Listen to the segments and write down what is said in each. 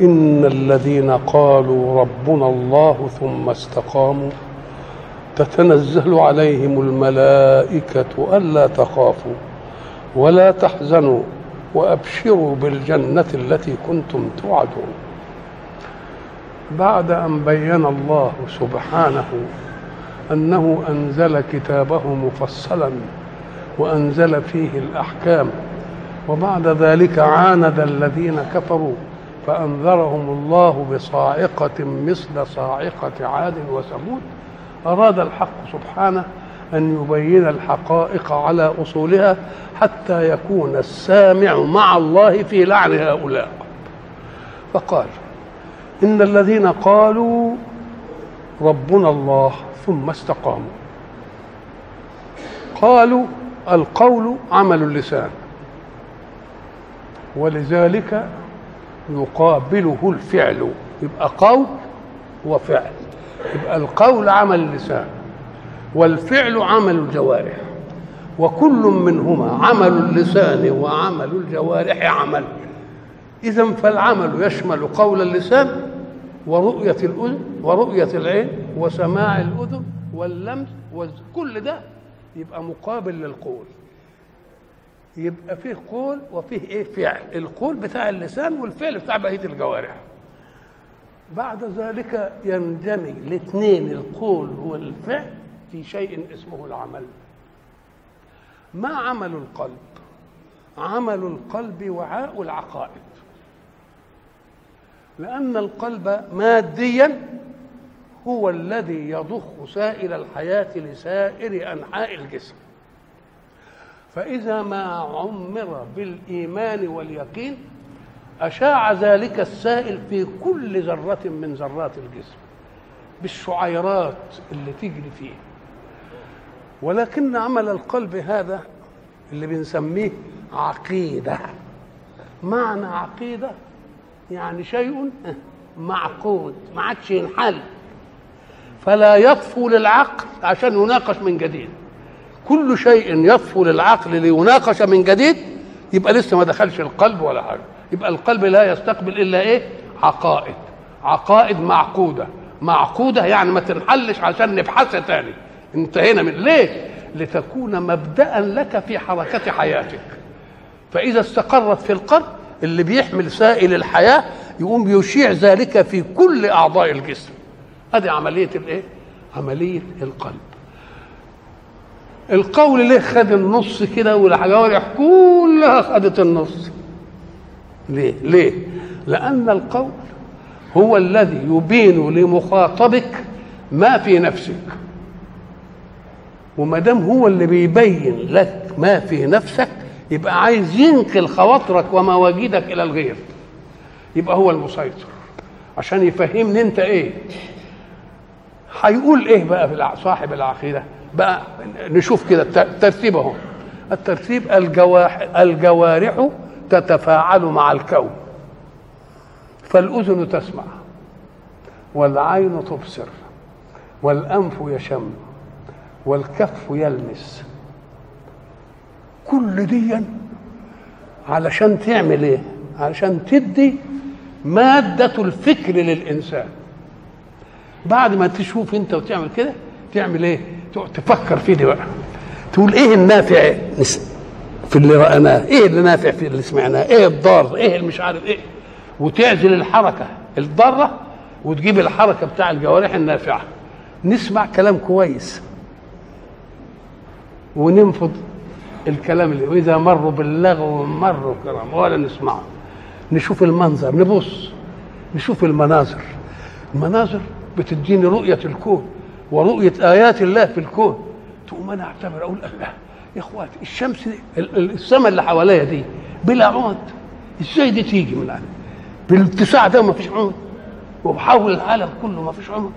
إن الذين قالوا ربنا الله ثم استقاموا تتنزل عليهم الملائكة ألا تخافوا ولا تحزنوا وأبشروا بالجنة التي كنتم توعدون. بعد أن بين الله سبحانه أنه أنزل كتابه مفصلا وأنزل فيه الأحكام وبعد ذلك عاند الذين كفروا فأنذرهم الله بصاعقة مثل صاعقة عاد وثمود. أراد الحق سبحانه أن يبين الحقائق على أصولها حتى يكون السامع مع الله في لعن هؤلاء. فقال إن الذين قالوا ربنا الله ثم استقاموا قالوا القول عمل اللسان ولذلك يقابله الفعل. يبقى قول وفعل. يبقى القول عمل اللسان والفعل عمل الجوارح. وكل منهما عمل اللسان وعمل الجوارح عمل. إذا فالعمل يشمل قول اللسان ورؤية الأذن ورؤية العين وسماع الأذن واللمس وكل ده يبقى مقابل للقول. يبقى فيه قول وفيه إيه؟ فعل. القول بتاع اللسان والفعل بتاع بقية الجوارح. بعد ذلك يندمج الاثنين القول والفعل في شيء اسمه العمل. ما عمل القلب؟ عمل القلب وعاء العقائد. لأن القلب ماديا هو الذي يضخ سائل الحياة لسائر أنحاء الجسم. فإذا ما عمر بالإيمان واليقين أشاع ذلك السائل في كل ذرة من ذرات الجسم بالشعيرات اللي تجري فيه. ولكن عمل القلب هذا اللي بنسميه عقيدة. معنى عقيدة يعني شيء معقود ما عادش ينحل. فلا يطفو للعقل عشان يناقش من جديد. كل شيء يطفو للعقل ليناقش من جديد يبقى لسه ما دخلش القلب ولا حاجة. يبقى القلب لا يستقبل إلا إيه؟ عقائد. عقائد معقودة. معقودة يعني ما تنحلش عشان نبحثها تاني. انتهينا من ليه لتكون مبدا لك في حركة حياتك. فإذا استقرت في القلب اللي بيحمل سائل الحياة يقوم يشيع ذلك في كل أعضاء الجسم. أدي عملية الإيه؟ عملية القلب. القول ليه خد النص كده والجوارح كلها خدت النص. ليه؟ ليه؟ لأن القول هو الذي يبين لمخاطبك ما في نفسك. وما دام هو اللي بيبين لك ما في نفسك يبقى عايز ينقل خواطرك ومواجدك إلى الغير. يبقى هو المسيطر. عشان يفهمني أنت إيه؟ هيقول إيه بقى في صاحب العقيدة؟ بقى نشوف كده الترتيب اهو. الترتيب الجواح الجوارح تتفاعل مع الكون. فالأذن تسمع والعين تبصر والأنف يشم والكف يلمس. كل دي علشان تعمل إيه؟ علشان تدي مادة الفكر للإنسان. بعد ما تشوف أنت وتعمل كده تعمل إيه؟ تفكر فيه دي بقى تقول إيه النافع في اللي رأناه إيه اللي نافع في اللي سمعناه؟ إيه الضار؟ إيه اللي مش عارف إيه؟ وتعزل الحركة الضارة وتجيب الحركة بتاع الجوارح النافعة. نسمع كلام كويس. وننفض الكلام اللي وإذا مروا باللغو مروا كرام ولا نسمعه نشوف المنظر نبص. نشوف المناظر. المناظر بتديني رؤية الكون. ورؤية آيات الله في الكون. تقوم أنا أعتبر أقول الله يا إخواتي الشمس دي السماء اللي حواليا دي بلا عمد إزاي دي تيجي من العالم بالاتساع ده ما فيش عمد وبحول العالم كله ما فيش عمد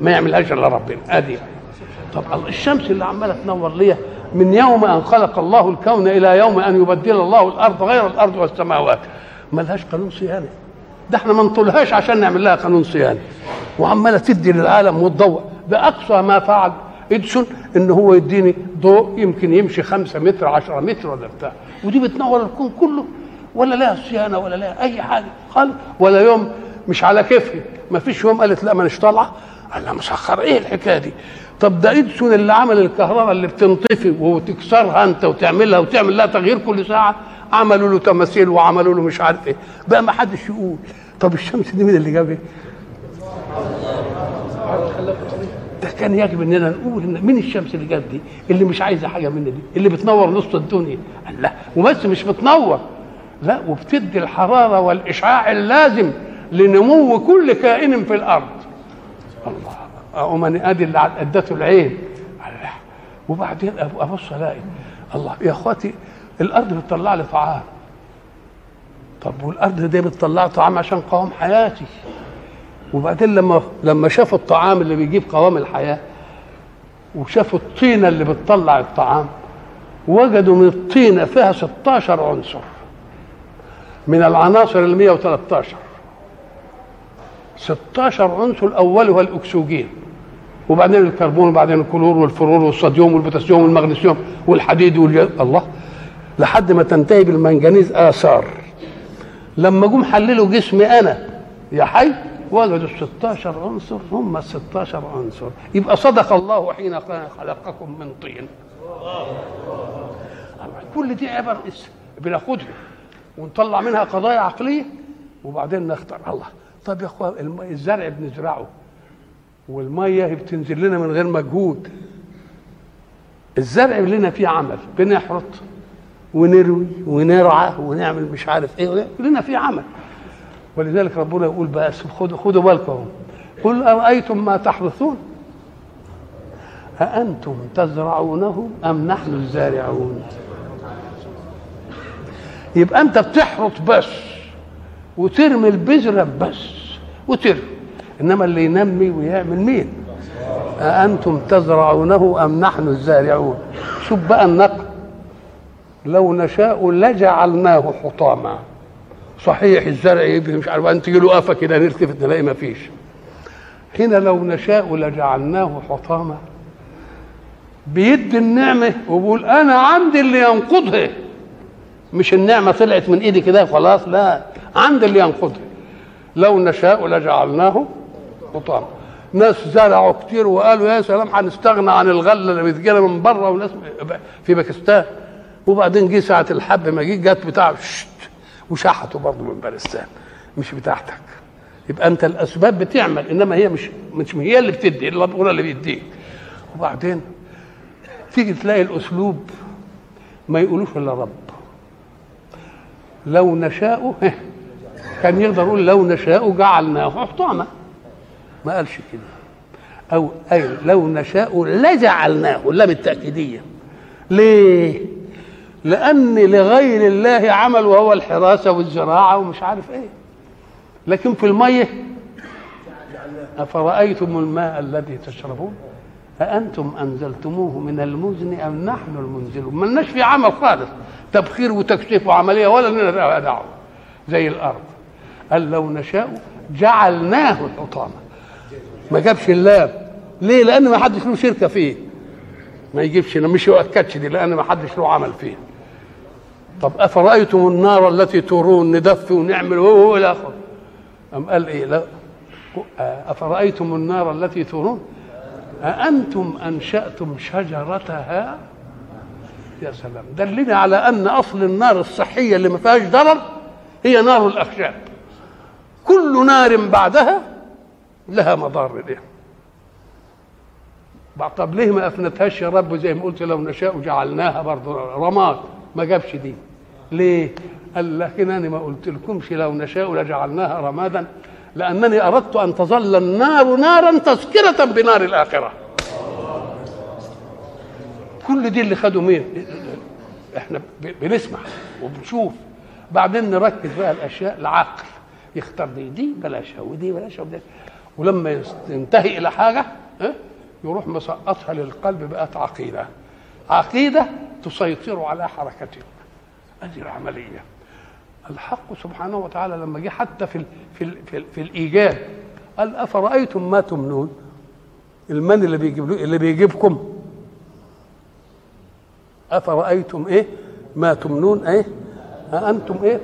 ما يعملهاش إلا ربنا. أدي. طب الشمس اللي عمالة تنور ليه من يوم أن خلق الله الكون إلى يوم أن يبدل الله الأرض غير الأرض والسماوات. ما لهاش قانون صيانة. ده إحنا ما نطولهاش عشان نعمل لها قانون صيانة. وعمالة تدي للعالم وتضوء. ده اقصى ما فعل إديسون إن هو يديني ضوء يمكن يمشي خمسة متر عشرة متر ولا بتاع. ودي بتنور الكون كله. ولا لها صيانة ولا لها أي حاجة. خالص ولا يوم مش على كيفي. ما فيش يوم قالت لا مانيش طالعة. لها مسخر. إيه الحكاية دي؟ طب ده ادسون اللي عمل الكهرباء اللي بتنطفي وتكسرها أنت وتعملها وتعمل لها تغيير كل ساعة. عملوا له تماثيل وعملوا له مش عارف إيه. بقى ما حدش يقول. طب الشمس دي مين اللي جابها ده كان يجب إننا نقول إن مين الشمس اللي جت دي؟ اللي مش عايزة حاجة مني دي. اللي بتنور نص الدنيا. قال لا. وبس مش بتنور. لا وبتدي الحرارة والإشعاع اللازم لنمو كل كائن في الأرض. الله. ومن أدي اللي ادته العين. وبعدين أبص ألاقي. الله يا أخواتي الأرض بتطلع لي طعام. طب والأرض دي بتطلع طعام عشان قوام حياتي. وبعدين لما لما شافوا الطعام اللي بيجيب قوام الحياة وشافوا الطينة اللي بتطلع الطعام وجدوا من الطينة فيها 16 عنصر من العناصر ال 113 16 عنصر اولها الأكسجين وبعدين الكربون وبعدين الكلور والفلور والصوديوم والبوتاسيوم والمغنيسيوم والحديد والج... الله. لحد ما تنتهي بالمنجنيز آثار. لما جم حللوا جسمي أنا يا حي وجدوا ال 16 عنصر هم ال 16 عنصر. يبقى صدق الله حين خلقكم من طين. كل دي عبر بناخدها ونطلع منها قضايا عقلية وبعدين نختار. الله. طب يا اخوان الزرع بنزرعه والمية بتنزل لنا من غير مجهود. الزرع لنا فيه عمل بنحرط. ونروي ونرعى ونعمل مش عارف إيه. لنا فيه عمل. ولذلك ربنا يقول بس خدوا خدوا بالكم. قل أرأيتم ما تحرثون أأنتم تزرعونه أم نحن الزارعون؟ يبقى أنت بتحرط بس وترمي البذرة بس وترمي. إنما اللي ينمي ويعمل مين؟ أأنتم تزرعونه أم نحن الزارعون؟ شوف بقى النقل لو نشاء لجعلناه حطاما. صحيح الزرع يبقى مش عارف تجي له قفا كده نلتفت نلاقي ما فيش. هنا لو نشاء لجعلناه حطاما. بيدي النعمة وبيقول أنا عندي اللي ينقضها مش النعمة طلعت من إيدي كده خلاص لا عندي اللي ينقضها لو نشاء لجعلناه حطاما. ناس زرعوا كتير وقالوا يا سلام هنستغنى عن الغله اللي بتجينا من بره وناس في باكستان. وبعدين جه ساعة الحب ما جه جت بتاع وشحته برضه من باكستان مش بتاعتك. يبقى أنت الأسباب بتعمل إنما هي مش مش هي اللي بتدي الا ربنا اللي بيديك وبعدين تيجي تلاقي الأسلوب ما يقولوش إلا رب. لو نشاء كان يقدر يقول لو نشاء جعلناه حطاما. ما قالش كده. أو أي لو نشاء لجعلناه اللام التأكيدية. ليه؟ لأن لغير الله عمل وهو الحراسة والزراعة ومش عارف إيه. لكن في المية أفرأيتم الماء الذي تشربون؟ أأنتم أنزلتموه من المزن أم نحن المنزلون؟ ما لناش في عمل خالص تبخير وتكشيف وعملية ولا لنا دعوة. زي الأرض. قال لو نشاء جعلناه حطاما. ما جابش اللام ليه؟ لأن ما حدش له شركة فيه. ما يجيبش مش يؤكدش دي لأن ما حدش له عمل فيه. طب أفرأيتم النار التي تورون ندفي ونعمل وهو إلى آخره؟ أم قال إيه؟ لا. أفرأيتم النار التي تورون؟ أأنتم أنشأتم شجرتها؟ يا سلام. دلني على أن أصل النار الصحية اللي ما فيهاش ضرر هي نار الأخشاب. كل نار بعدها لها مضار ليه طب ليه ما أفنتهاش يا رب زي ما قلت لو نشاء جعلناها برضه رماد؟ ما جابش دي. ليه؟ قال لكن أنا ما قلت لكمش لو نشاء لجعلناها رمادا لأنني أردت أن تظل النار نارا تذكرة بنار الآخرة. كل دي اللي خدوا مين؟ إحنا بنسمع وبنشوف. بعدين نركز بقى الأشياء العقل. يختار دي دي بلاشها ودي بلاشها ودي ولما ينتهي إلى حاجة يروح مسقطها للقلب بقت عقيدة. عقيدة تسيطر على حركتك هذه العملية. الحق سبحانه وتعالى لما جه حتى في ال في ال في, ال في الإيجاب قال أفرأيتم ما تمنون؟ المن اللي بيجيب اللي بيجيبكم. أفرأيتم إيه؟ ما تمنون إيه؟ أأنتم إيه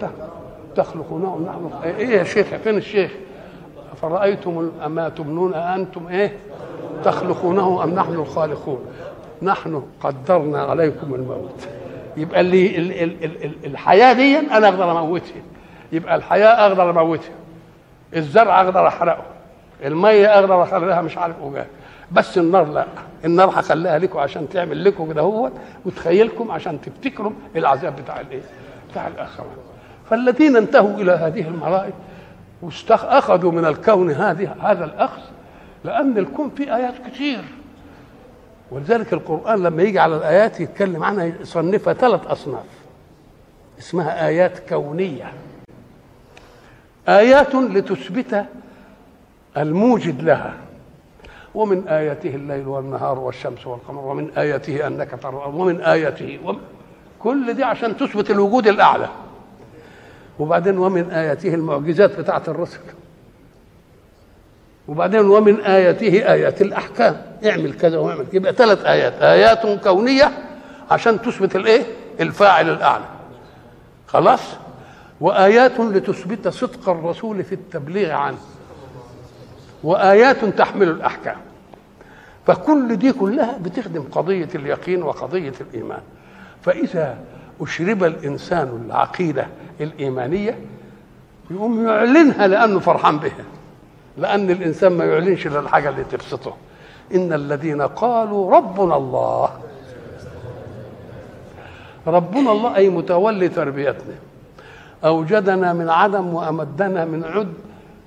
تخلقونه نحن إيه يا شيخ؟ فين الشيخ؟ أفرأيتم ما تمنون؟ أأنتم إيه؟ تخلقونه أم نحن الخالقون؟ نحن قدرنا عليكم الموت. يبقى اللي ال ال ال ال الحياة دي أنا أقدر أموتها. يبقى الحياة أقدر أموتها. الزرع أقدر أحرقه. المية أقدر اخليها مش عارف وجاه بس النار لا. النار هخليها لكم عشان تعمل لكم كده هو وتخيلكم عشان تفتكروا العذاب بتاع الايه بتاع الآخرة. فالذين انتهوا إلى هذه المرائد واخذوا من الكون هذه هذا الأخذ لأن الكون فيه آيات كتير. ولذلك القرآن لما يجي على الآيات يتكلم عنها يصنفها ثلاث أصناف. اسمها آيات كونية. آيات لتثبت الموجد لها. ومن آياته الليل والنهار والشمس والقمر ومن آياته أنك ترى ومن آياته ومن كل دي عشان تثبت الوجود الأعلى. وبعدين ومن آياته المعجزات بتاعة الرسل وبعدين ومن آياته آيات الأحكام. اعمل كذا واعمل كذا. يبقى ثلاث آيات. آيات كونية عشان تثبت الإيه؟ الفاعل الأعلى. خلاص؟ وآيات لتثبت صدق الرسول في التبليغ عنه. وآيات تحمل الأحكام. فكل دي كلها بتخدم قضية اليقين وقضية الإيمان. فإذا أشرب الإنسان العقيدة الإيمانية يقوم يعلنها لأنه فرحان بها. لأن الإنسان ما يعلنش إلا الحاجة اللي تبسطه. إن الذين قالوا ربنا الله. ربنا الله أي متولي تربيتنا. أوجدنا من عدم وأمدنا من عد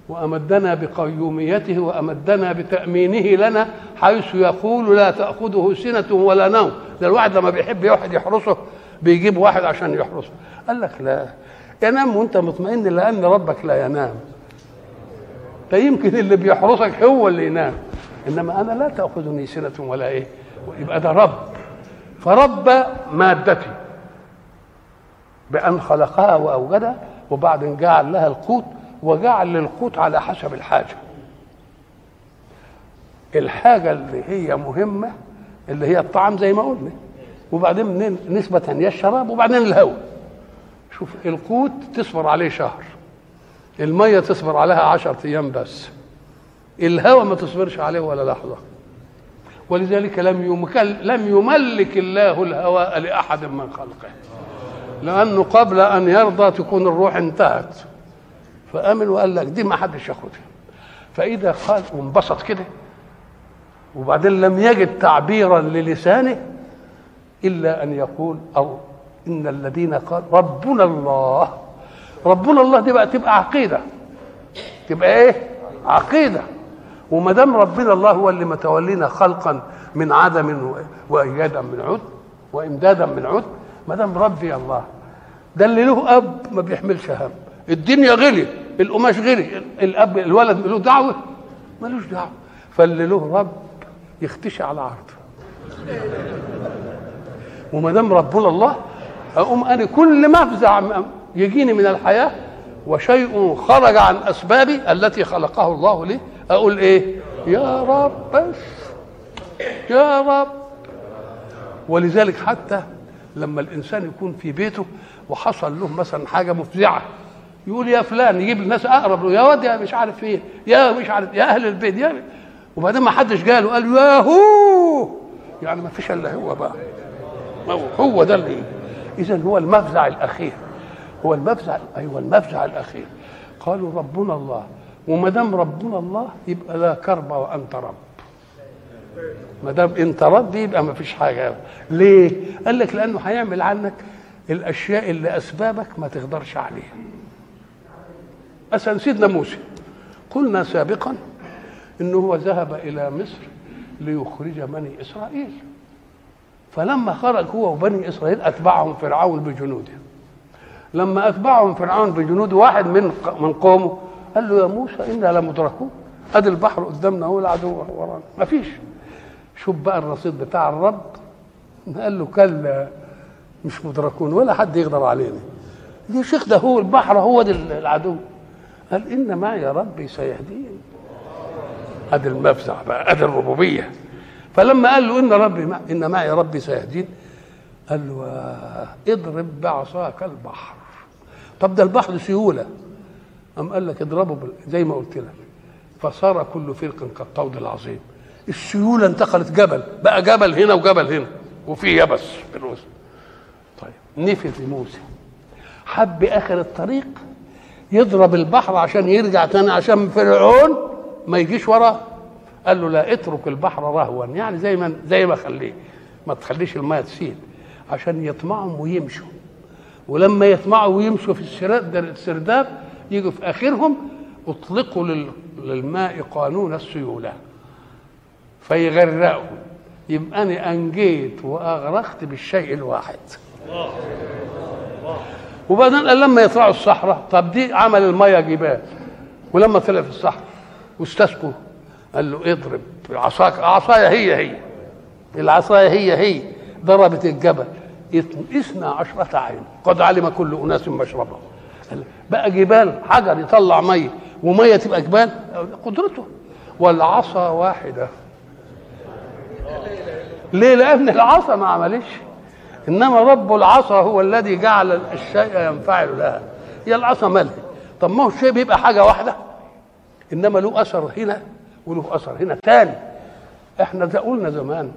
وأمدنا بقيوميته وأمدنا بتأمينه لنا حيث يقول لا تأخذه سنة ولا نوم. ده الواحد لما بيحب واحد يحرسه بيجيب واحد عشان يحرسه. قال لك لا. ينام وأنت مطمئن لأن ربك لا ينام. فيمكن اللي بيحرسك هو اللي ينام. إنما أنا لا تأخذني سنة ولا إيه. يبقى ده رب. فرب مادتي. بأن خلقها وأوجدها وبعدين جعل لها القوت وجعل للقوت على حسب الحاجة. الحاجة اللي هي مهمة اللي هي الطعام زي ما قلنا. وبعدين نسبة هي الشراب وبعدين الهواء. شوف القوت تصبر عليه شهر. المية تصبر عليها عشرة أيام بس. الهوى ما تصبرش عليه ولا لحظة. ولذلك لم يمكن لم يملك الله الهواء لأحد من خلقه. لأنه قبل أن يرضى تكون الروح انتهت. فآمن وقال لك دي ما حدش ياخدها. فإذا قال وانبسط كده. وبعدين لم يجد تعبيرا للسانه إلا أن يقول أو إن الذين قال ربنا الله ربنا الله دي بقى تبقى عقيدة. تبقى إيه؟ عقيدة. وما دام ربنا الله هو اللي متولينا خلقا من عدم وإيادا من عد وإمدادا من عد ما دام ربي الله ده اللي له أب ما بيحملش هم. الدنيا غلي القماش غلي الأب الولد له دعوة. ملوش دعوة. فاللي له رب يختشي على عرضه. وما دام ربنا الله أقوم أنا كل مفزع يجيني من الحياة وشيء خرج عن اسبابي التي خلقه الله لي. أقول إيه؟ يا رب بس. يا رب. ولذلك حتى لما الانسان يكون في بيته وحصل له مثلا حاجة مفزعة يقول يا فلان يجيب الناس أقرب له يا واد يا مش عارف إيه يا مش عارف يا أهل البيت يا وبعدين ما حدش قاله قال يا هو. يعني ما فيش إلا هو بقى. هو ده اللي اذا هو المفزع الأخير. هو المفزع أيوه المفزع الأخير. قالوا ربنا الله. وما دام ربنا الله يبقى لا كرب وأنت رب. ما دام أنت رب يبقى ما فيش حاجة. ليه؟ قال لك لأنه هيعمل عنك الأشياء اللي أسبابك ما تقدرش عليها. مثلا سيدنا موسى قلنا سابقا انه هو ذهب إلى مصر ليخرج بني إسرائيل. فلما خرج هو وبني إسرائيل أتبعهم فرعون بجنوده. لما أتبعهم فرعون بجنود واحد من من قومه قال له يا موسى إنا لمدركون أدي البحر قدامنا هو العدو ورانا. ما فيش. شوف بقى الرصيد بتاع الرب. قال له كلا مش مدركون ولا حد يقدر علينا. يا شيخ ده هو البحر هو ده العدو. قال إن معي ربي سيهدين أدي المفزع بقى أدي الربوبية. فلما قال له إن ربي إن معي ربي سيهدين قال له آه، اضرب بعصاك البحر. طب ده البحر سيولة. قام قال لك اضربه زي ما قلت لك. فصار كل فرق كالطود العظيم. السيولة انتقلت جبل بقى جبل هنا وجبل هنا وفي يبس في الوسط. طيب نفذ موسى. حب اخر الطريق يضرب البحر عشان يرجع تاني عشان فرعون ما يجيش وراه. قال له لا اترك البحر رهوا يعني زي ما زي ما خليه ما تخليش الماء تسيل عشان يطمعهم ويمشوا. ولما يطمعوا ويمشوا في السرداب يجوا في آخرهم اطلقوا لل- للماء قانون السيولة. فيغرقوا. يبقى أنا أنجيت وأغرقت بالشيء الواحد. وبعدين قال لما يطلعوا الصحراء طب دي عمل الميه جبال. ولما طلع في الصحراء واستسقوا قال له اضرب. عصاك عصايا هي هي. العصايا هي هي. ضربت الجبل. اثنا عشرة عين. قد علم كل أناس مشربهم قال بقى جبال حجر يطلع مية ومية تبقى جبال قدرته. والعصا واحدة. ليه؟ لأن العصا ما عملش. إنما رب العصا هو الذي جعل الشيء ينفعل لها. هي العصا مالها طب ما هو الشيء بيبقى حاجة واحدة؟ إنما له أثر هنا وله أثر هنا تاني. إحنا ده قلنا زمان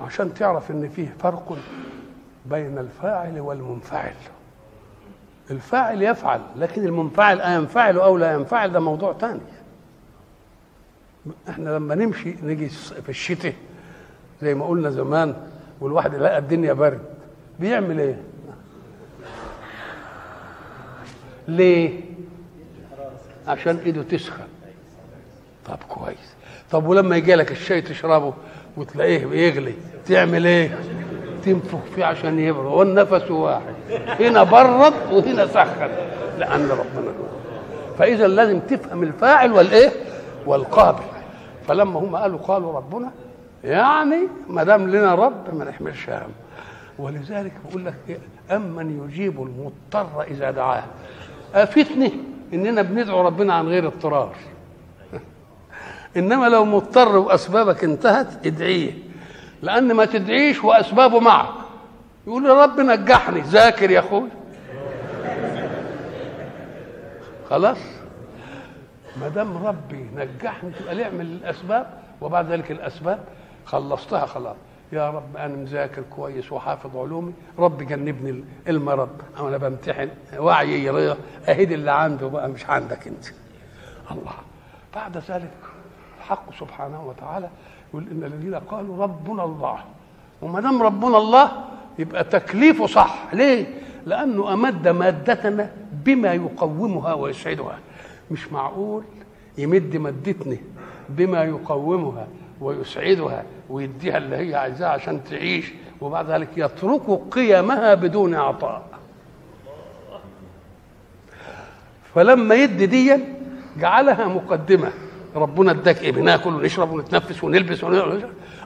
عشان تعرف إن فيه فرق بين الفاعل والمنفعل. الفاعل يفعل لكن المنفعل أينفعل أو لا ينفعل ده موضوع تاني. إحنا لما نمشي نيجي في الشتاء زي ما قلنا زمان والواحد يلاقي الدنيا برد بيعمل إيه؟ ليه؟ عشان إيده تسخن. طب كويس. طب ولما يجي لك الشاي تشربه وتلاقيه بيغلي تعمل إيه؟ تنفخ فيه عشان يبرد. والنفس واحد. هنا برد وهنا سخن لأن ربنا فإذا لازم تفهم الفاعل والإيه؟ والقابل. فلما هم قالوا قالوا ربنا يعني ما دام لنا رب ما نحملش هم ولذلك بقول لك إيه؟ أمن يجيب المضطر إذا دعاه. أفتني إننا بندعو ربنا عن غير اضطرار. إنما لو مضطر وأسبابك انتهت ادعيه. لأن ما تدعيش وأسبابه معك يقول يا رب نجحني. ذاكر يا أخوي. خلاص. ما دام ربي نجحني تبقى أعمل الأسباب؟ وبعد ذلك الأسباب خلصتها خلاص. يا رب أنا مذاكر كويس وحافظ علومي. رب جنبني المرض. أنا بمتحن. وعي يرى أهدي اللي عنده بقى مش عندك أنت. الله. بعد ذلك الحق سبحانه وتعالى يقول إن الذين قالوا ربنا الله وما دام ربنا الله يبقى تكليفه صح. ليه؟ لأنه أمد مادتنا بما يقومها ويسعدها. مش معقول يمد مادتنا بما يقومها ويسعدها ويديها اللي هي عايزاها عشان تعيش وبعد ذلك يترك قيمها بدون عطاء. فلما يدي دي جعلها مقدمة. ربنا اداك إيه بناكل ونشرب ونتنفس ونلبس ونلبس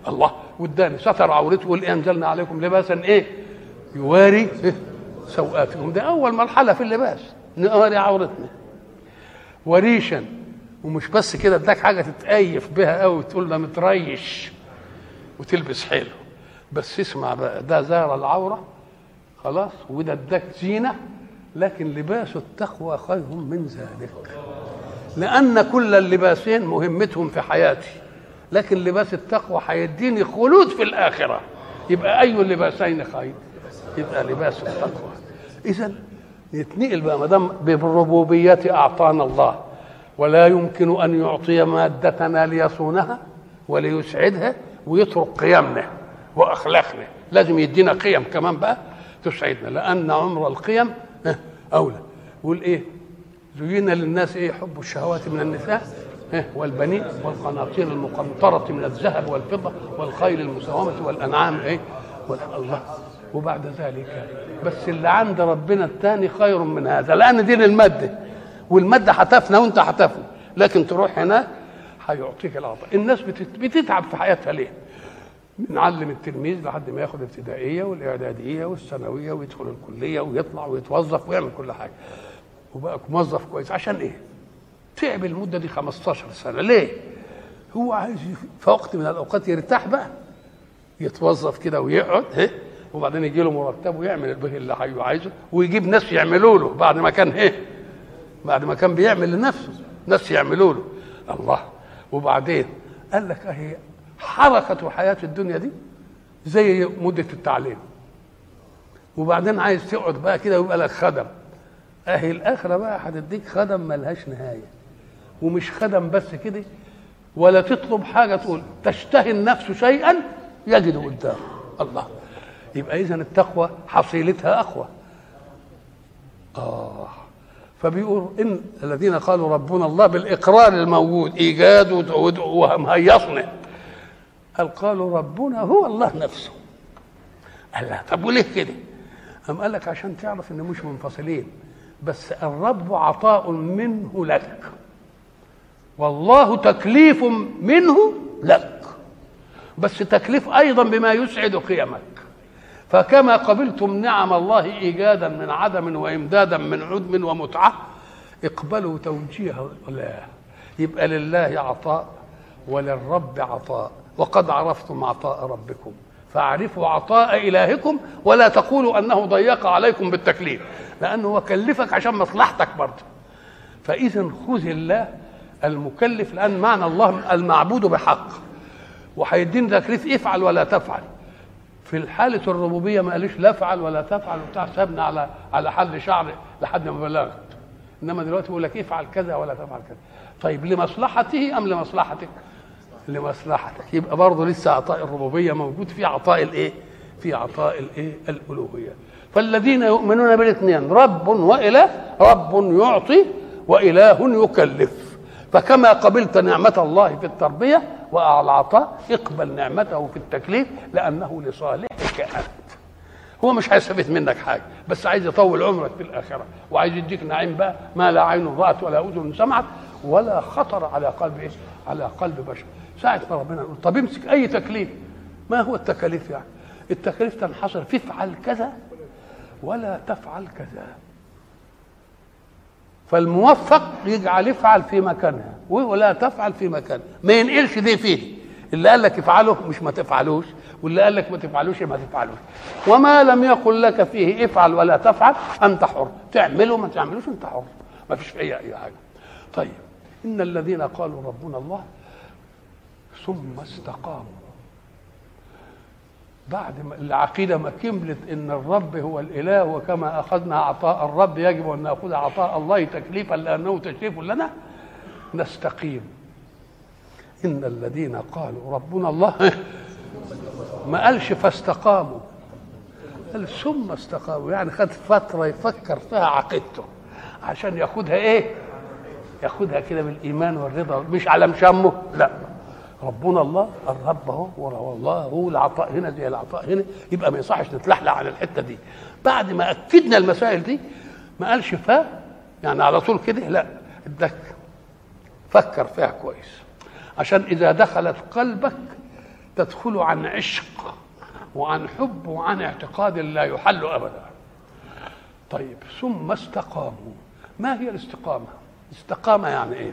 الله واداني ستر عورته إيه أنزلنا عليكم لباسا إيه؟ يواري؟ سوءاتكم. ده أول مرحلة في اللباس نواري عورتنا. وريشا. ومش بس كده اداك حاجة تتأيف بها قوي تقول ده متريش وتلبس حلو. بس اسمع بقى ده زار العورة خلاص وده اداك زينة لكن لباس التقوى خير من ذلك. لأن كل اللباسين مهمتهم في حياتي. لكن لباس التقوى هيديني خلود في الآخرة. يبقى أي اللباسين خير يبقى لباس التقوى. إذا نتنقل بقى ما دام بالربوبية أعطانا الله ولا يمكن أن يعطي مادتنا ليصونها وليسعدها ويترك قيمنا وأخلاقنا. لازم يدينا قيم كمان بقى تسعدنا لأن عمر القيم أولى. يقول إيه زين للناس إيه حب الشهوات من النساء إيه والبنين والقناطير المقنطرة من الذهب والفضة والخيل المسومة والأنعام إيه الله. وبعد ذلك بس اللي عند ربنا الثاني خير من هذا. لأن دي المادة والمادة هتفنى وأنت هتفنى لكن تروح هناك هيعطيك العطاء. الناس بتتعب في حياتها ليه؟ بنعلم التلميذ لحد ما ياخد الابتدائيه والإعدادية والثانوية ويدخل الكلية ويطلع ويتوظف ويعمل كل حاجة. وبقى موظف كويس. عشان إيه؟ تعب المدة دي 15 سنة. ليه؟ هو عايز في وقت من الأوقات يرتاح بقى يتوظف كده ويقعد إيه؟ وبعدين يجي له مرتب ويعمل به اللي عايزه ويجيب ناس يعملوا له بعد ما كان إيه؟ بعد ما كان بيعمل لنفسه. ناس يعملوا له. الله. وبعدين قال لك أهي حركة حياة الدنيا دي زي مدة التعليم. وبعدين عايز تقعد بقى كده ويبقى لك خدم. أهي الآخرة بقى هتديك خدم ملهاش نهاية. ومش خدم بس كده ولا تطلب حاجة تقول تشتهي النفس شيئا يجد قدامه. الله. يبقى اذا التقوى حصيلتها أقوى. آه. فبيقول إن الذين قالوا ربنا الله بالإقرار الموجود إيجاد ومهيصنا قال قالوا ربنا هو الله نفسه. قال لا طب وليه كده؟ أم قال لك عشان تعرف إن مش منفصلين. بس الرب عطاء منه لك. والله تكليف منه لك. بس تكليف أيضا بما يسعد قيمك. فكما قبلتم نعم الله إيجادا من عدم وإمدادا من عدم ومتعة اقبلوا توجيه لا يبقى لله عطاء وللرب عطاء. وقد عرفتم عطاء ربكم. فاعرفوا عطاء إلهكم ولا تقولوا أنه ضيق عليكم بالتكليف لأنه هو كلفك عشان مصلحتك برضه. فاذا خذ الله المكلف لأن معنى الله المعبود بحق. وهيديني تكليف افعل ولا تفعل. في الحالة الربوبية ما قاليش لا افعل ولا تفعل وبتاع سابنا على على حل شعر لحد ما بلغت. إنما دلوقتي بيقول لك افعل كذا ولا تفعل كذا. طيب لمصلحته أم لمصلحتك؟ لمصلحتك يبقى برضه لسه عطاء الربوبية موجود في عطاء الإيه؟ في عطاء الإيه؟ الألوهية فالذين يؤمنون بالاثنين رب وإله رب يعطي وإله يكلف فكما قبلت نعمة الله في التربية والعطاء اقبل نعمته في التكليف لأنه لصالحك أنت هو مش هيستفيد منك حاجة بس عايز يطول عمرك في الآخرة وعايز يديك نعيم بقى ما لا عين رأت ولا أذن سمعت ولا خطر على قلب إيه؟ على قلب بشر ساعة ما ربنا يقول طب امسك أي تكليف. ما هو التكاليف يعني؟ التكاليف تنحصر في افعل كذا ولا تفعل كذا. فالموفق يجعل افعل في مكانها ولا تفعل في مكانها. ما ينقلش دي فيه. اللي قال لك افعله مش ما تفعلوش واللي قال لك ما تفعلوش ما تفعلوش. وما لم يقل لك فيه افعل ولا تفعل انت حر. تعمله ما تعملوش انت حر. ما فيش أي أي حاجة. طيب إن الذين قالوا ربنا الله ثم استقاموا. بعد ما العقيدة ما كملت إن الرب هو الإله وكما أخذنا عطاء الرب يجب أن نأخذ عطاء الله تكليفا لأنه تشريف لنا نستقيم. إن الذين قالوا ربنا الله ما قالش فاستقاموا قال ثم استقاموا. يعني خد فترة يفكر فيها عقيدته عشان ياخدها إيه؟ ياخدها كده بالإيمان والرضا مش على مشمه لا. ربنا الله الرب اهو والله هو العطاء هنا زي العطاء هنا. يبقى ما يصحش نتلحلح على الحتة دي. بعد ما أكدنا المسائل دي ما قالش فا يعني على طول كده لا ادك فكر فيها كويس. عشان إذا دخلت قلبك تدخل عن عشق وعن حب وعن اعتقاد لا يحل ابدا. طيب ثم استقاموا. ما هي الاستقامة؟ استقامة يعني إيه؟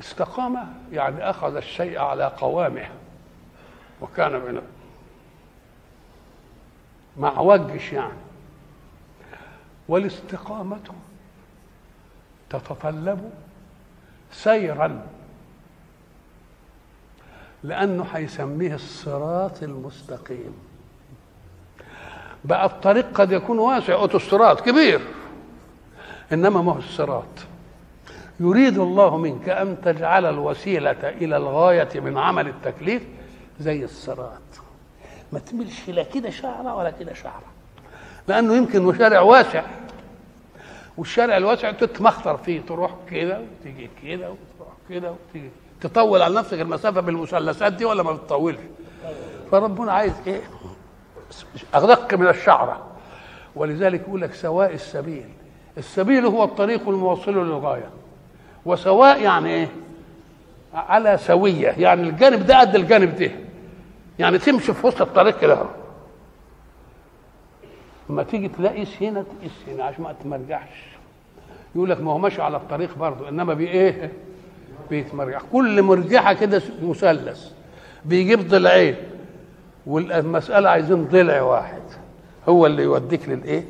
استقام يعني أخذ الشيء على قوامه. وكان من مع وجش يعني. والاستقامة تتطلب سيرا لأنه هيسميه الصراط المستقيم. بقى الطريق قد يكون واسع اوتوستراد كبير إنما ما هو الصراط. يريد الله منك أن تجعل الوسيلة إلى الغاية من عمل التكليف زي الصراط. ما تملش لا كده شعره ولا كده شعره لأنه يمكن شارع واسع. والشارع الواسع تتمخطر فيه تروح كده وتيجي كده وتروح كده وتيجي. تطول على نفسك المسافة بالمثلثات دي ولا ما بتطولش؟ فربنا عايز إيه؟ ادق من الشعرة. ولذلك يقول لك سواء السبيل. السبيل هو الطريق الموصل للغاية. وسواء يعني إيه؟ على سوية. يعني الجانب ده قد الجانب ده. يعني تمشي في وسط الطريق كده لما تيجي تلاقيس هنا تقيس هنا عشان ما تمرجعش يقول لك ما هو ماشي على الطريق برضه إنما بايه بيتمرجح. كل مرجحة كده مثلث. بيجيب ضلعين والمسألة عايزين ضلع واحد. هو اللي يوديك للإيه؟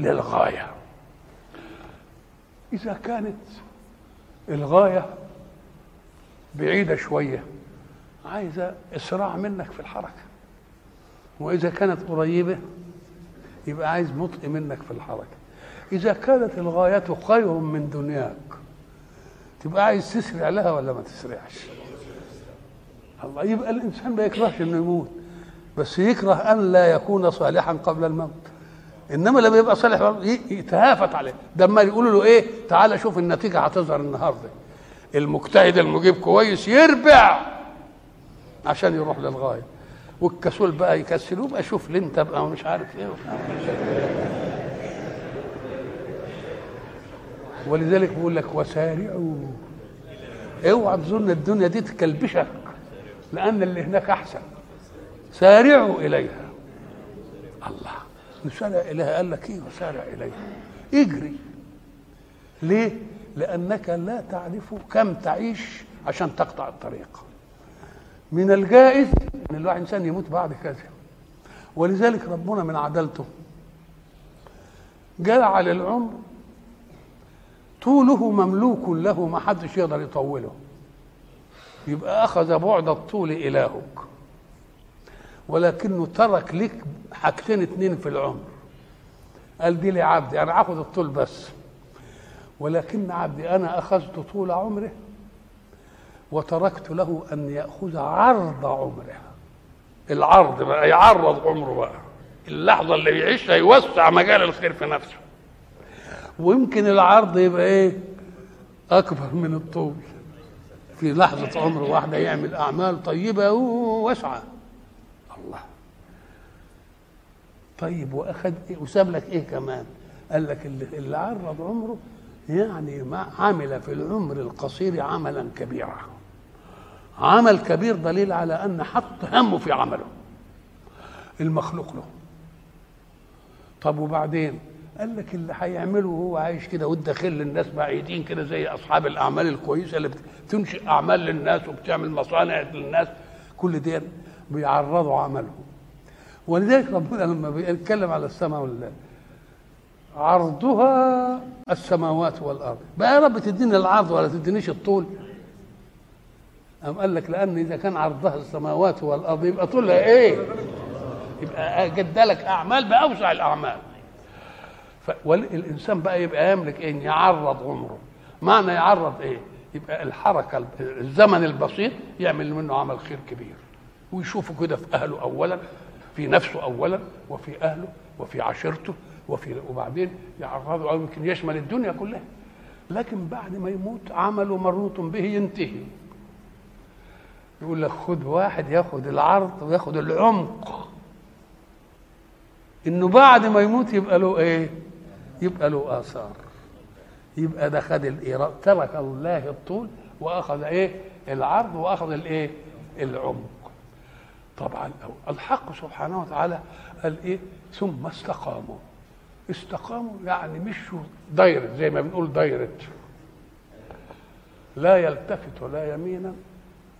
للغاية. إذا كانت الغاية بعيدة شوية. عايزه إسراع منك في الحركة. وإذا كانت قريبة يبقى عايز بطء منك في الحركة. إذا كانت الغاية خير من دنياك تبقى عايز تسرع لها ولا ما تسرعش؟ الله يبقى الإنسان ما يكرهش إنه يموت بس يكره أن لا يكون صالحا قبل الموت. إنما لما يبقى صالح يتهافت عليه. ده أما يقولوا له إيه؟ تعالى شوف النتيجة هتظهر النهارده. المجتهد المجيب كويس يربع عشان يروح للغاية. والكسول بقى يكسلوه بقى شوف لي انت بقى مش عارف إيه. ولذلك بيقول لك وسارعوا. اوعى تظن الدنيا دي تكلبشك لأن اللي هناك أحسن. سارعوا إليها. الله. نسارع إليها قال لك إيه وسارع إليها؟ اجري. ليه؟ لأنك لا تعرف كم تعيش عشان تقطع الطريق. من الجائز إن الواحد إنسان يموت بعد كذا. ولذلك ربنا من عدالته جعل العمر طوله مملوك له ما حدش يقدر يطوله. يبقى أخذ بعد الطول إلهك. ولكنه ترك لك حاجتين اتنين في العمر. قال دي لعبدي أنا اخذ الطول بس. ولكن عبدي أنا أخذت طول عمره وتركت له أن يأخذ عرض عمره العرض بقى يعرض عمره بقى. اللحظة اللي يعيشها يوسع مجال الخير في نفسه. ويمكن العرض يبقى إيه؟ أكبر من الطول. في لحظة عمر واحدة يعمل أعمال طيبة واسعه الله. طيب واخد إيه؟ وساب لك إيه كمان؟ قال لك اللي, اللي عرض عمره يعني ما عمل في العمر القصير عملا كبيرا. عمل كبير دليل على أن حط همه في عمله. المخلوق له. طب وبعدين؟ قال لك اللي هيعمله وهو عايش كده والداخل للناس بعيدين كده زي أصحاب الأعمال الكويسة اللي بتنشئ أعمال للناس وبتعمل مصانع للناس. كل دي بيعرضوا عملهم ولذلك ربنا لما بيتكلم على السماء والله عرضها السماوات والأرض بقى يا رب تديني العرض ولا تدينيش الطول أم قال لك لأن إذا كان عرضها السماوات والأرض يبقى طولها إيه؟ يبقى جدلك أعمال بأوسع الأعمال والإنسان بقى يبقى يملك إيه؟ يعرض عمره معنى يعرض إيه؟ يبقى الحركة الزمن البسيط يعمل منه عمل خير كبير ويشوفه كده في أهله أولا في نفسه أولا وفي أهله وفي عشيرته وفي وبعدين يعرضه أو يمكن يشمل الدنيا كلها. لكن بعد ما يموت عمله مربوط به ينتهي. يقول لك خد واحد ياخد العرض وياخد العمق. إنه بعد ما يموت يبقى له إيه؟ يبقى له آثار. يبقى ده خد ترك الله الطول وأخذ إيه؟ العرض وأخذ الإيه؟ العمق. طبعا الحق سبحانه وتعالى قال إيه؟ ثم استقاموا. استقاموا يعني مشوا دايرة زي ما بنقول دايرة. لا يلتفت لا يمينا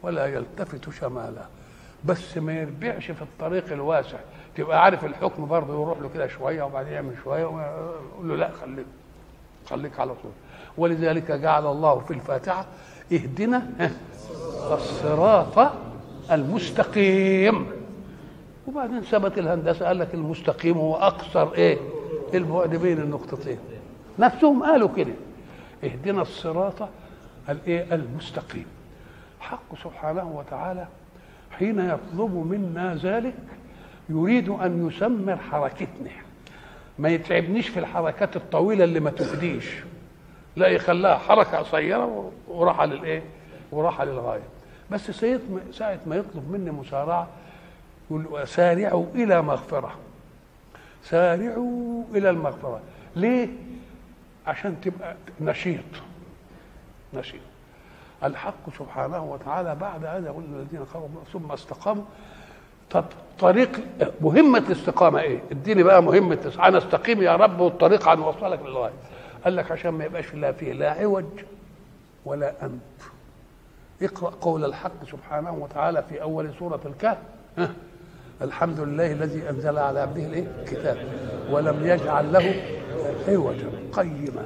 ولا يلتفت شمالا. بس ما يربعش في الطريق الواسع. تبقى عارف الحكم برضه يروح له كده شوية وبعدين يعمل شوية ويقول له لا خليك خليك على طول. ولذلك جعل الله في الفاتحة اهدنا الصراط المستقيم. وبعدين ثبت الهندسة قال لك المستقيم هو اقصر إيه؟ البعد بين النقطتين. نفسهم قالوا كده. اهدنا الصراط الإيه؟ المستقيم. حق سبحانه وتعالى حين يطلب منا ذلك يريد أن يسمر حركتنا. ما يتعبنيش في الحركات الطويلة اللي ما تفديش لا يخليها حركة قصيرة وراح للإيه؟ وراح للغاية. بس سيد ساعة ما يطلب مني مسارعه يقول سارعوا إلى مغفرة سارعوا إلى المغفرة ليه عشان تبقى نشيط ماشي الحق سبحانه وتعالى بعد هذا يقول الذين قالوا ثم استقاموا طب طريق مهمة الاستقامة إيه؟ اديني بقى مهمة أنا أستقيم يا رب والطريق هنوصلك للغاية. قال لك عشان ما يبقاش لا فيه لا عوج ولا أمت. اقرأ قول الحق سبحانه وتعالى في أول سورة الكهف. الحمد لله الذي أنزل على عبده الايه؟ الكتاب ولم يجعل له عوجا قيما.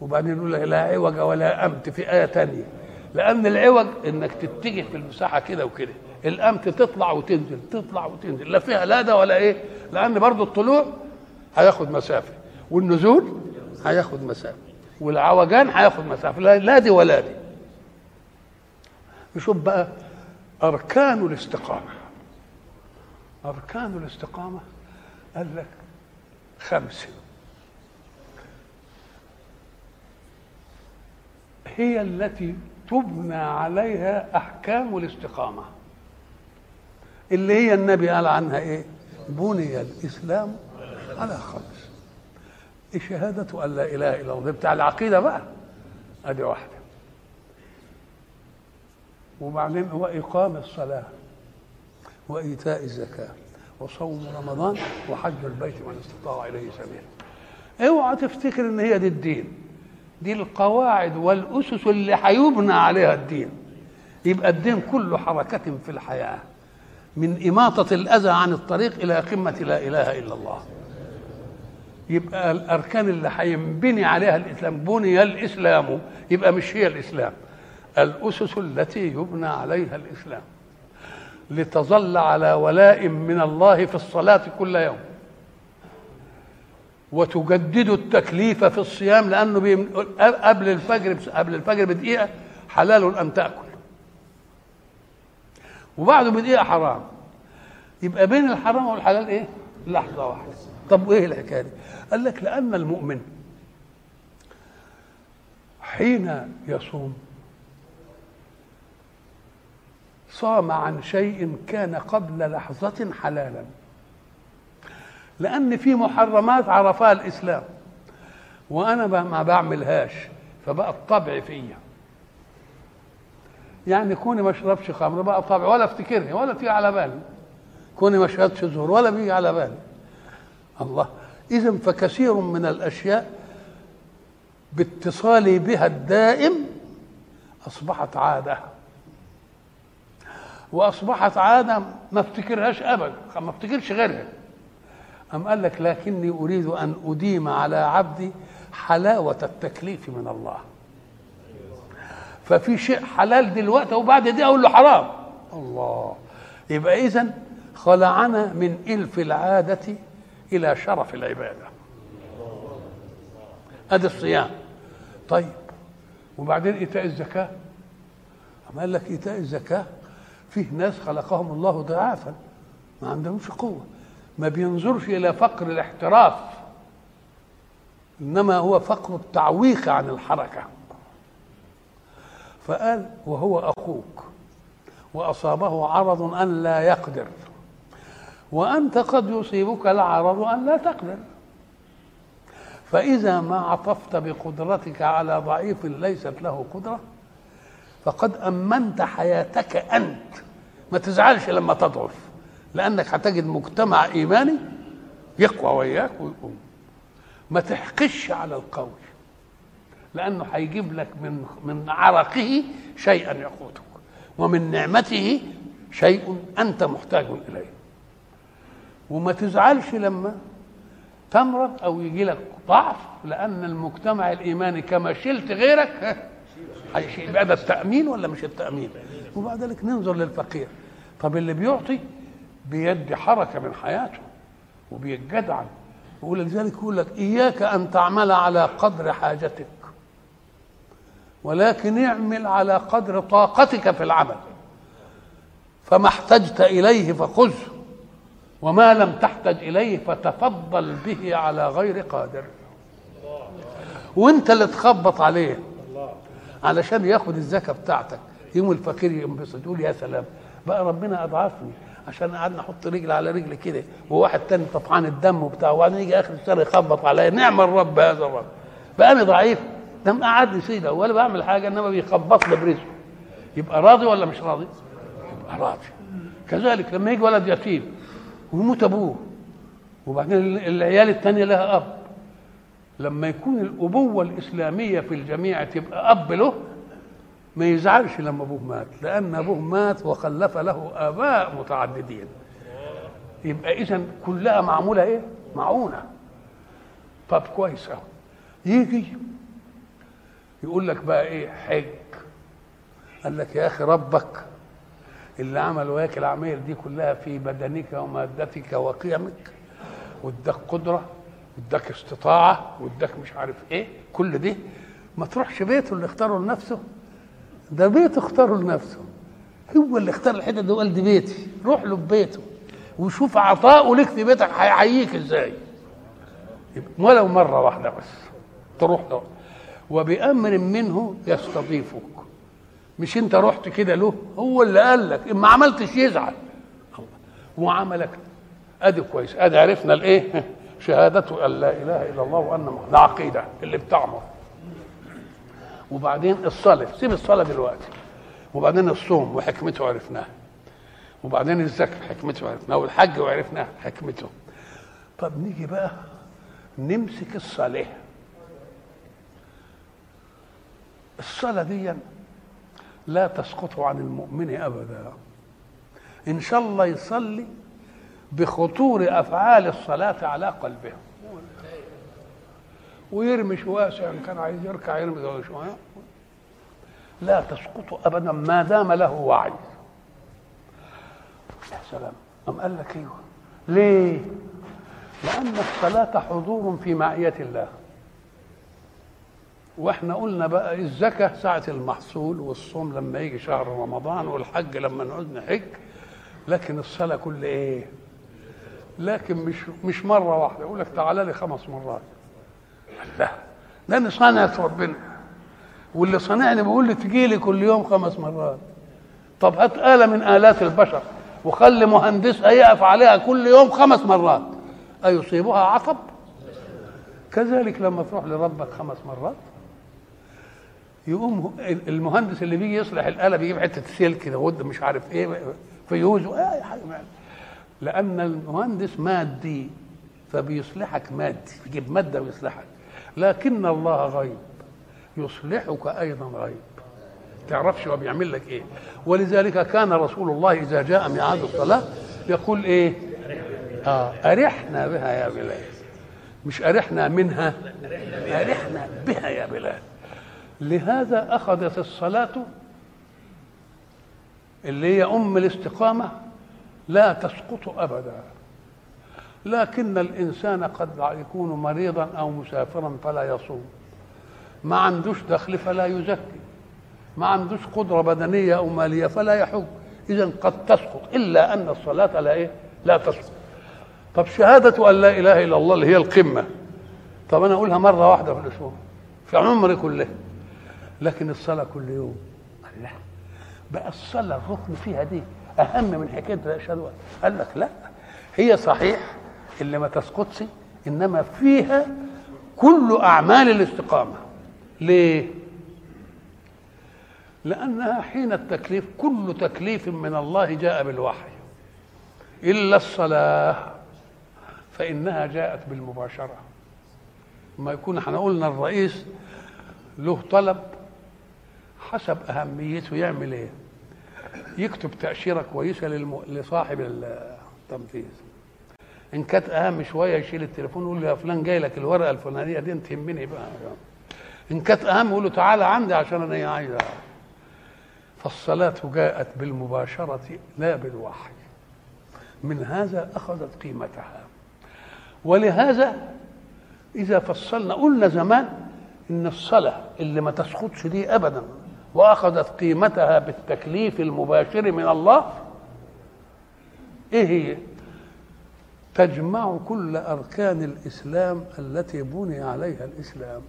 وبعدين يقول لا عوج ولا أمت في آية ثانية. لأن العوج إنك تتجه في المساحة كده وكده. الأمت تطلع وتنزل تطلع وتنزل. لا فيها لا ده ولا إيه؟ لأن برضو الطلوع هياخد مسافة. والنزول هياخد مسافة. والعوجان هياخد مسافة. لا, لا دي ولا دي. نشوف بقى أركان الاستقامة. أركان الاستقامة؟ قال لك خمسه هي التي تبنى عليها أحكام الاستقامة. اللي هي النبي قال عنها إيه؟ بني الإسلام على خمس. شهادة أن لا إله إلا الله. بتاع العقيدة بقى. أدي واحدة. وبعدين هو إقام الصلاة وإيتاء الزكاة وصوم رمضان وحج البيت من استطاع إليه سبيلا. اوعى تفتكر إن هي دي الدين. دي القواعد والأسس اللي هيبنى عليها الدين. يبقى الدين كله حركة في الحياة. من إماطة الأذى عن الطريق إلى قمة لا إله إلا الله. يبقى الأركان اللي هينبني عليها الإسلام بني الإسلام يبقى مش هي الإسلام. الأسس التي يبنى عليها الإسلام لتظل على ولاء من الله في الصلاة كل يوم وتجدد التكليف في الصيام لأنه. قبل الفجر قبل الفجر بدقيقة حلال أن تأكل وبعده بدقيقة حرام يبقى بين الحرام والحلال إيه؟ لحظة واحدة طب وإيه الحكاية دي؟ قال لك لأن المؤمن حين يصوم صام عن شيء كان قبل لحظة حلالا. لأن في محرمات عرفها الإسلام. وأنا ما بعملهاش فبقى الطبع فيا. يعني كوني ما أشربش خمر بقى طبع ولا افتكرها ولا تيجي على بالي. كوني ما شربتش زهور ولا بيجي على بالي. الله. اذا فكثير من الأشياء باتصالي بها الدائم أصبحت عادة. وأصبحت عادة ما افتكرهاش ابدا ما افتكرش غيرها. أم قال لك لكني أريد أن أديم على عبدي حلاوة التكليف من الله. ففي شيء حلال دلوقتي وبعد دي أقول له حرام. الله. يبقى اذا خلعنا من إلف العادة إلى شرف العبادة. أدي الصيام. طيب. وبعدين إيتاء الزكاة. أما قال لك إيتاء الزكاة فيه ناس خلقهم الله ضعافا ما عندهمش قوة. ما بينظرش إلى فقر الاحتراف إنما هو فقر التعويق عن الحركة. فقال وهو أخوك وأصابه عرض أن لا يقدر وأنت قد يصيبك العرض أن لا تقدر. فإذا ما عطفت بقدرتك على ضعيف ليست له قدرة فقد أمنت حياتك أنت. ما تزعلش لما تضعف لأنك هتجد مجتمع إيماني يقوى وياك ويقوم. ما تحقش على القوي لأنه هيجيب لك من من عرقه شيئا يقوتك ومن نعمته شيء أنت محتاج إليه. وما تزعلش لما تمرض أو يجي لك ضعف لأن المجتمع الإيماني كما شلت غيرك يبقى ده التأمين ولا مش التأمين؟ وبعد ذلك ننظر للفقير. طب اللي بيعطي بيدي حركة من حياته وبيتجدعن ولذلك يقول لك إياك أن تعمل على قدر حاجتك ولكن اعمل على قدر طاقتك في العمل. فما احتجت إليه فخذه وما لم تحتج إليه فتفضل به على غير قادر. وانت اللي تخبط عليه. علشان ياخد الزكاة بتاعتك. يوم الفقير ينبسط يقول يا سلام بقى ربنا أضعفني عشان قعدنا أحط رجل على رجل كده وواحد تاني طفعان الدم وبتاع وبعدين يجي آخر السنة يخبط عليا. نعم الرب هذا الرب. بقى أنا ضعيف. ده مقعدني سيده ولا بعمل حاجة إنما بيخبط لي برزقه. يبقى راضي ولا مش راضي؟ يبقى راضي. كذلك لما يجي ولد يتيم ويموت أبوه وبعدين العيال الثانية لها أب. لما يكون الأبوة الإسلامية في الجميع تبقى أب له ما يزعلش لما أبوه مات لأن أبوه مات وخلف له آباء متعددين. يبقى إذا كلها معمولة إيه؟ معونة. طب كويس قوي يجي يقول لك بقى إيه؟ حج. قال لك يا أخي ربك اللي عمل وياك العماير دي كلها في بدنك ومادتك وقيمك واداك قدرة واداك استطاعة واداك مش عارف إيه كل دي. ما تروحش بيته اللي اختاره لنفسه. ده بيته اختاره لنفسه. هو اللي اختار الحتة دي وقال دي بيتي. روح له ببيته وشوف عطاؤه لك في بيتك هيحييك إزاي. ولو مرة واحدة بس تروح له. وبأمر منه يستضيفك. مش انت رحت كده له هو اللي قال لك. ما عملتش يزعل. وعملك. أدي كويس. أدي عرفنا الإيه؟ شهادة أن لا إله إلا الله وأن محمد. عقيدة اللي بتعمر. وبعدين الصلاة سيب الصلاة دلوقتي. وبعدين الصوم وحكمته عرفناها. وبعدين الزكاة حكمته عرفناها. والحج وعرفناها حكمته. طب نيجي بقى نمسك الصلاة. الصلاة دي لا تسقط عن المؤمن أبدا. إن شاء الله يصلي بخطور أفعال الصلاة على قلبه. ويرمي واسع إن كان عايز يركع يرمي شوية. لا تسقط أبدا ما دام له وعي. يا سلام أم قال لك أيوه ليه؟ لأن الصلاة حضور في معية الله. وإحنا قلنا بقى الزكاة ساعة المحصول والصوم لما يجي شهر رمضان والحج لما نعود نحج. لكن الصلاة كل إيه؟ لكن مش مش مرة واحدة. يقول لك تعالى لي خمس مرات. لا. لأن صانع ربنا. واللي صانعني بيقول لي تجي لي كل يوم خمس مرات. طب هات آلة من آلات البشر وخلي مهندسها يقف عليها كل يوم خمس مرات. أيصيبها عطب كذلك لما تروح لربك خمس مرات يقوم المهندس اللي بيجي يصلح الآلة بيجيب حتة سلك ود مش عارف إيه فيوز اي حاجة لأن المهندس مادي فبيصلحك مادي يجيب مادة ويصلحك. لكن الله غيب. يصلحك أيضا غيب. تعرفش هو بيعمل لك إيه. ولذلك كان رسول الله إذا جاء ميعاد الصلاة يقول إيه؟ آه أرحنا بها يا بلال. مش أرحنا منها أرحنا بها يا بلال. لهذا أخذت الصلاة اللي هي أم الاستقامة لا تسقط أبدا. لكن الإنسان قد يكون مريضا أو مسافرا فلا يصوم. ما عندوش دخل فلا يزكي. ما عندوش قدرة بدنية أو مالية فلا يحج إذا قد تسقط. إلا أن الصلاة لا إيه؟ لا تسقط. طب شهادة أن لا إله إلا الله اللي هي القمة. طب أنا أقولها مرة واحدة في الأسبوع. في عمري كله. لكن الصلاة كل يوم. لا. بقى الصلاة الركن فيها دي. أهم من حكاية أشهد قال لك لا هي صحيح اللي ما تسقطش إنما فيها كل أعمال الاستقامة. ليه؟ لأنها حين التكليف كل تكليف من الله جاء بالوحي. إلا الصلاة فإنها جاءت بالمباشرة. ما يكون إحنا قلنا الرئيس له طلب حسب أهميته يعمل إيه؟ يكتب تأشيرة كويسة للم... لصاحب التنفيذ. إن كانت أهم شوية يشيل التليفون ويقول له يا فلان جاي لك الورقة الفلانية دي تهمني بقى. إن كانت أهم يقول له تعالى عندي عشان أنا عايز فالصلاة جاءت بالمباشرة لا بالوحي. من هذا أخذت قيمتها. ولهذا إذا فصلنا قلنا زمان إن الصلاة اللي ما تسقطش دي أبدا. وأخذت قيمتها بالتكليف المباشر من الله. إيه هي؟ تجمع كل أركان الإسلام التي بني عليها الإسلام.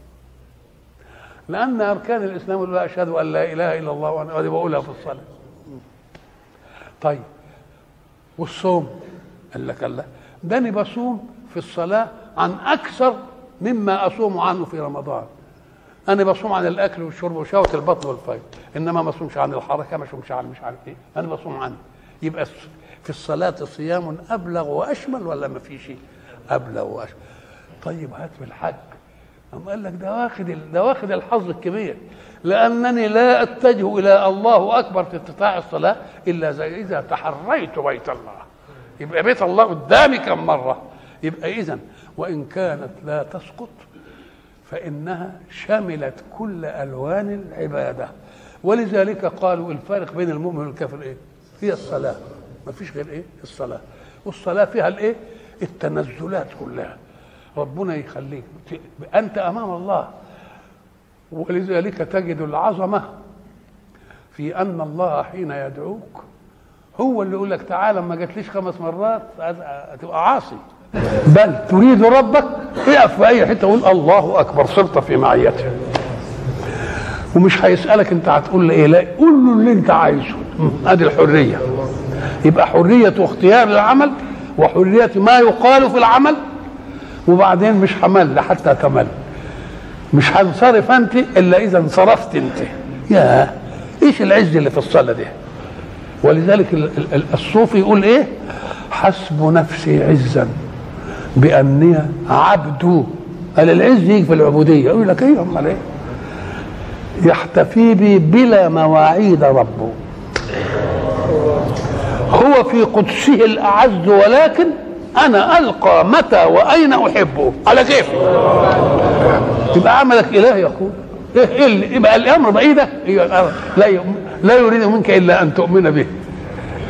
لأن أركان الإسلام يقول أشهد أن لا إله إلا الله وأنا بقولها في الصلاة. طيب والصوم؟ قال لك الله ده أنا بصوم في الصلاة عن أكثر مما أصوم عنه في رمضان. أنا بصوم عن الأكل والشرب وشهوة البطن والفيض. إنما ما أصومش عن الحركة ما أصومش عن مش عارف إيه. أنا بصوم عنه يبقى في الصلاة صيام أبلغ وأشمل ولا ما في شيء؟ أبلغ وأشمل. طيب هات في الحج أم قال لك ده واخد ده واخد الحظ الكبير. لأنني لا أتجه إلى الله أكبر في استطاع الصلاة إلا زي إذا تحريت بيت الله. يبقى بيت الله قدامي كم مرة؟ يبقى اذا وإن كانت لا تسقط فإنها شملت كل ألوان العبادة. ولذلك قالوا الفارق بين المؤمن والكافر إيه؟ هي الصلاة. ما فيش غير إيه؟ الصلاة. والصلاة فيها الإيه؟ التنزلات كلها. ربنا يخليك. أنت أمام الله. ولذلك تجد العظمة في أن الله حين يدعوك هو اللي يقول لك تعالى ما جاتليش خمس مرات هتبقى عاصي. بل تريد ربك اقف في أي حتة؟ وقول الله أكبر صرت في معيته ومش هيسألك أنت هتقول له إيه؟ لا قول له اللي أنت عايزه. أدي الحرية. يبقى حرية اختيار العمل وحريه ما يقال في العمل. وبعدين مش همل حتى تمل. مش هنصرف أنت إلا إذا انصرفت أنت. يا إيش العز اللي في الصلاة دي؟ ولذلك الصوفي يقول إيه؟ حسب نفسي عزا. بأني عبد. قال العز يجي في العبودية يقول لك إيه؟ أمال إيه؟ يحتفي بي بلا مواعيد ربه هو في قدسه الأعز ولكن أنا ألقى متى وأين احبه على كيفي يبقى عملك إله يقول إيه إيه يبقى الأمر بايدك لا لا يريد منك إلا أن تؤمن به.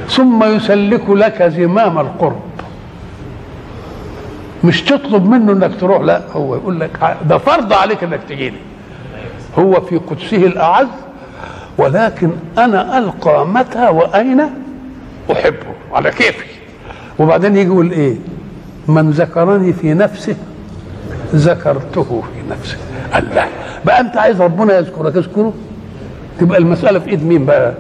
ثم يسلك لك زمام القرب. مش تطلب منه إنك تروح لا هو يقول لك ده فرض عليك إنك تجيني هو في قدسه الأعز ولكن أنا ألقى متى وأين أحبه على كيفي. وبعدين يجي يقول إيه؟ من ذكرني في نفسه ذكرته في نفسه. الله. بقى أنت عايز ربنا يذكرك اذكره. تبقى المسألة في إيد مين بقى؟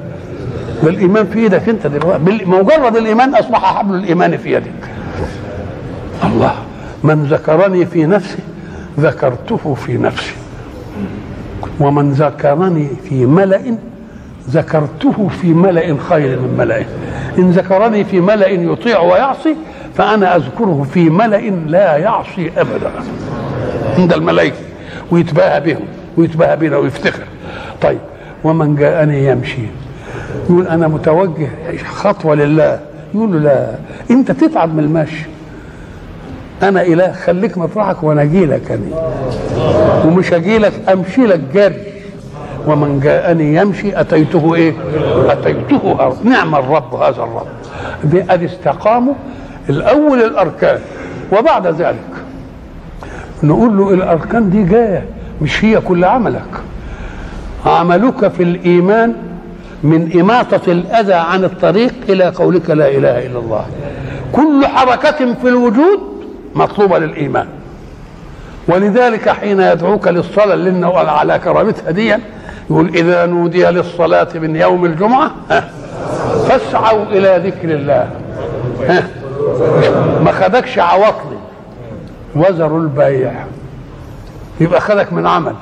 بالإيمان في إيدك أنت دلوقتي. مجرد الإيمان أصبح حبل الإيمان في يدك. الله. من ذكرني في نفسه ذكرته في نفسي. ومن ذكرني في ملأ ذكرته في ملأ خير من ملأ. إن ذكرني في ملأ يطيع ويعصي فأنا أذكره في ملأ لا يعصي أبدا. عند الملائكة ويتباهى بهم ويتباهى بنا ويفتخر. طيب ومن جاءني يمشي؟ يقول أنا متوجه خطوة لله. يقول له لا. أنت تتعب من المشي. أنا إله خليك مطرحك وأنا أجي لك أنا. ومش أجي لك أمشي لك جري. ومن جاءني يمشي أتيته إيه؟ أتيته هر. نعم الرب هذا الرب. ادي استقاموا الأول الأركان. وبعد ذلك نقول له الأركان دي جاية مش هي كل عملك. عملك في الإيمان من إماطة الأذى عن الطريق إلى قولك لا إله إلا الله. كل حركة في الوجود مطلوبة للإيمان. ولذلك حين يدعوك للصلاة لأنه على كرامتها ديا يقول إذا نودي للصلاة من يوم الجمعة فاسعوا إلى ذكر الله. ها ما خدكش عواطلي وزروا البيع. يبقى خدك من عمل.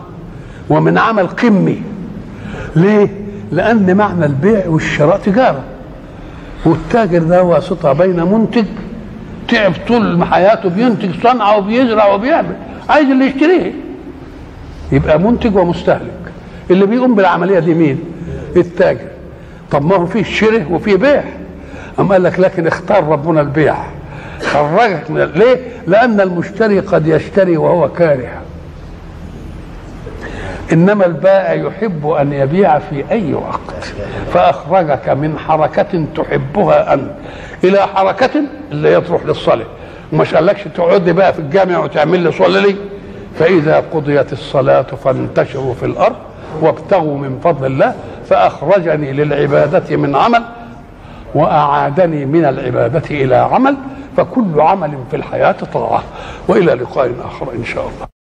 ومن عمل قمي. ليه؟ لأن معنى البيع والشراء تجارة. والتاجر ده واسطة بين منتج تعب طول حياته بينتج صنعة وبيزرع وبيعمل. عايز اللي يشتريه. يبقى منتج ومستهلك. اللي بيقوم بالعملية دي مين؟ التاجر. طب ما هو فيه شره وفيه بيع. أم قال لك لكن اختار ربنا البيع. خرجك من ليه؟ لأن المشتري قد يشتري وهو كاره إنما البائع يحب أن يبيع في أي وقت. فأخرجك من حركة تحبها أنت. إلى حركة اللي هي تروح للصلاه ومش قالكش تقعد بقى في الجامع وتعمل لي صلي لي. فإذا قضيت الصلاة فانتشروا في الأرض وابتغوا من فضل الله فأخرجني للعبادة من عمل وأعادني من العبادة إلى عمل فكل عمل في الحياة طاعة. وإلى لقاء آخر إن شاء الله.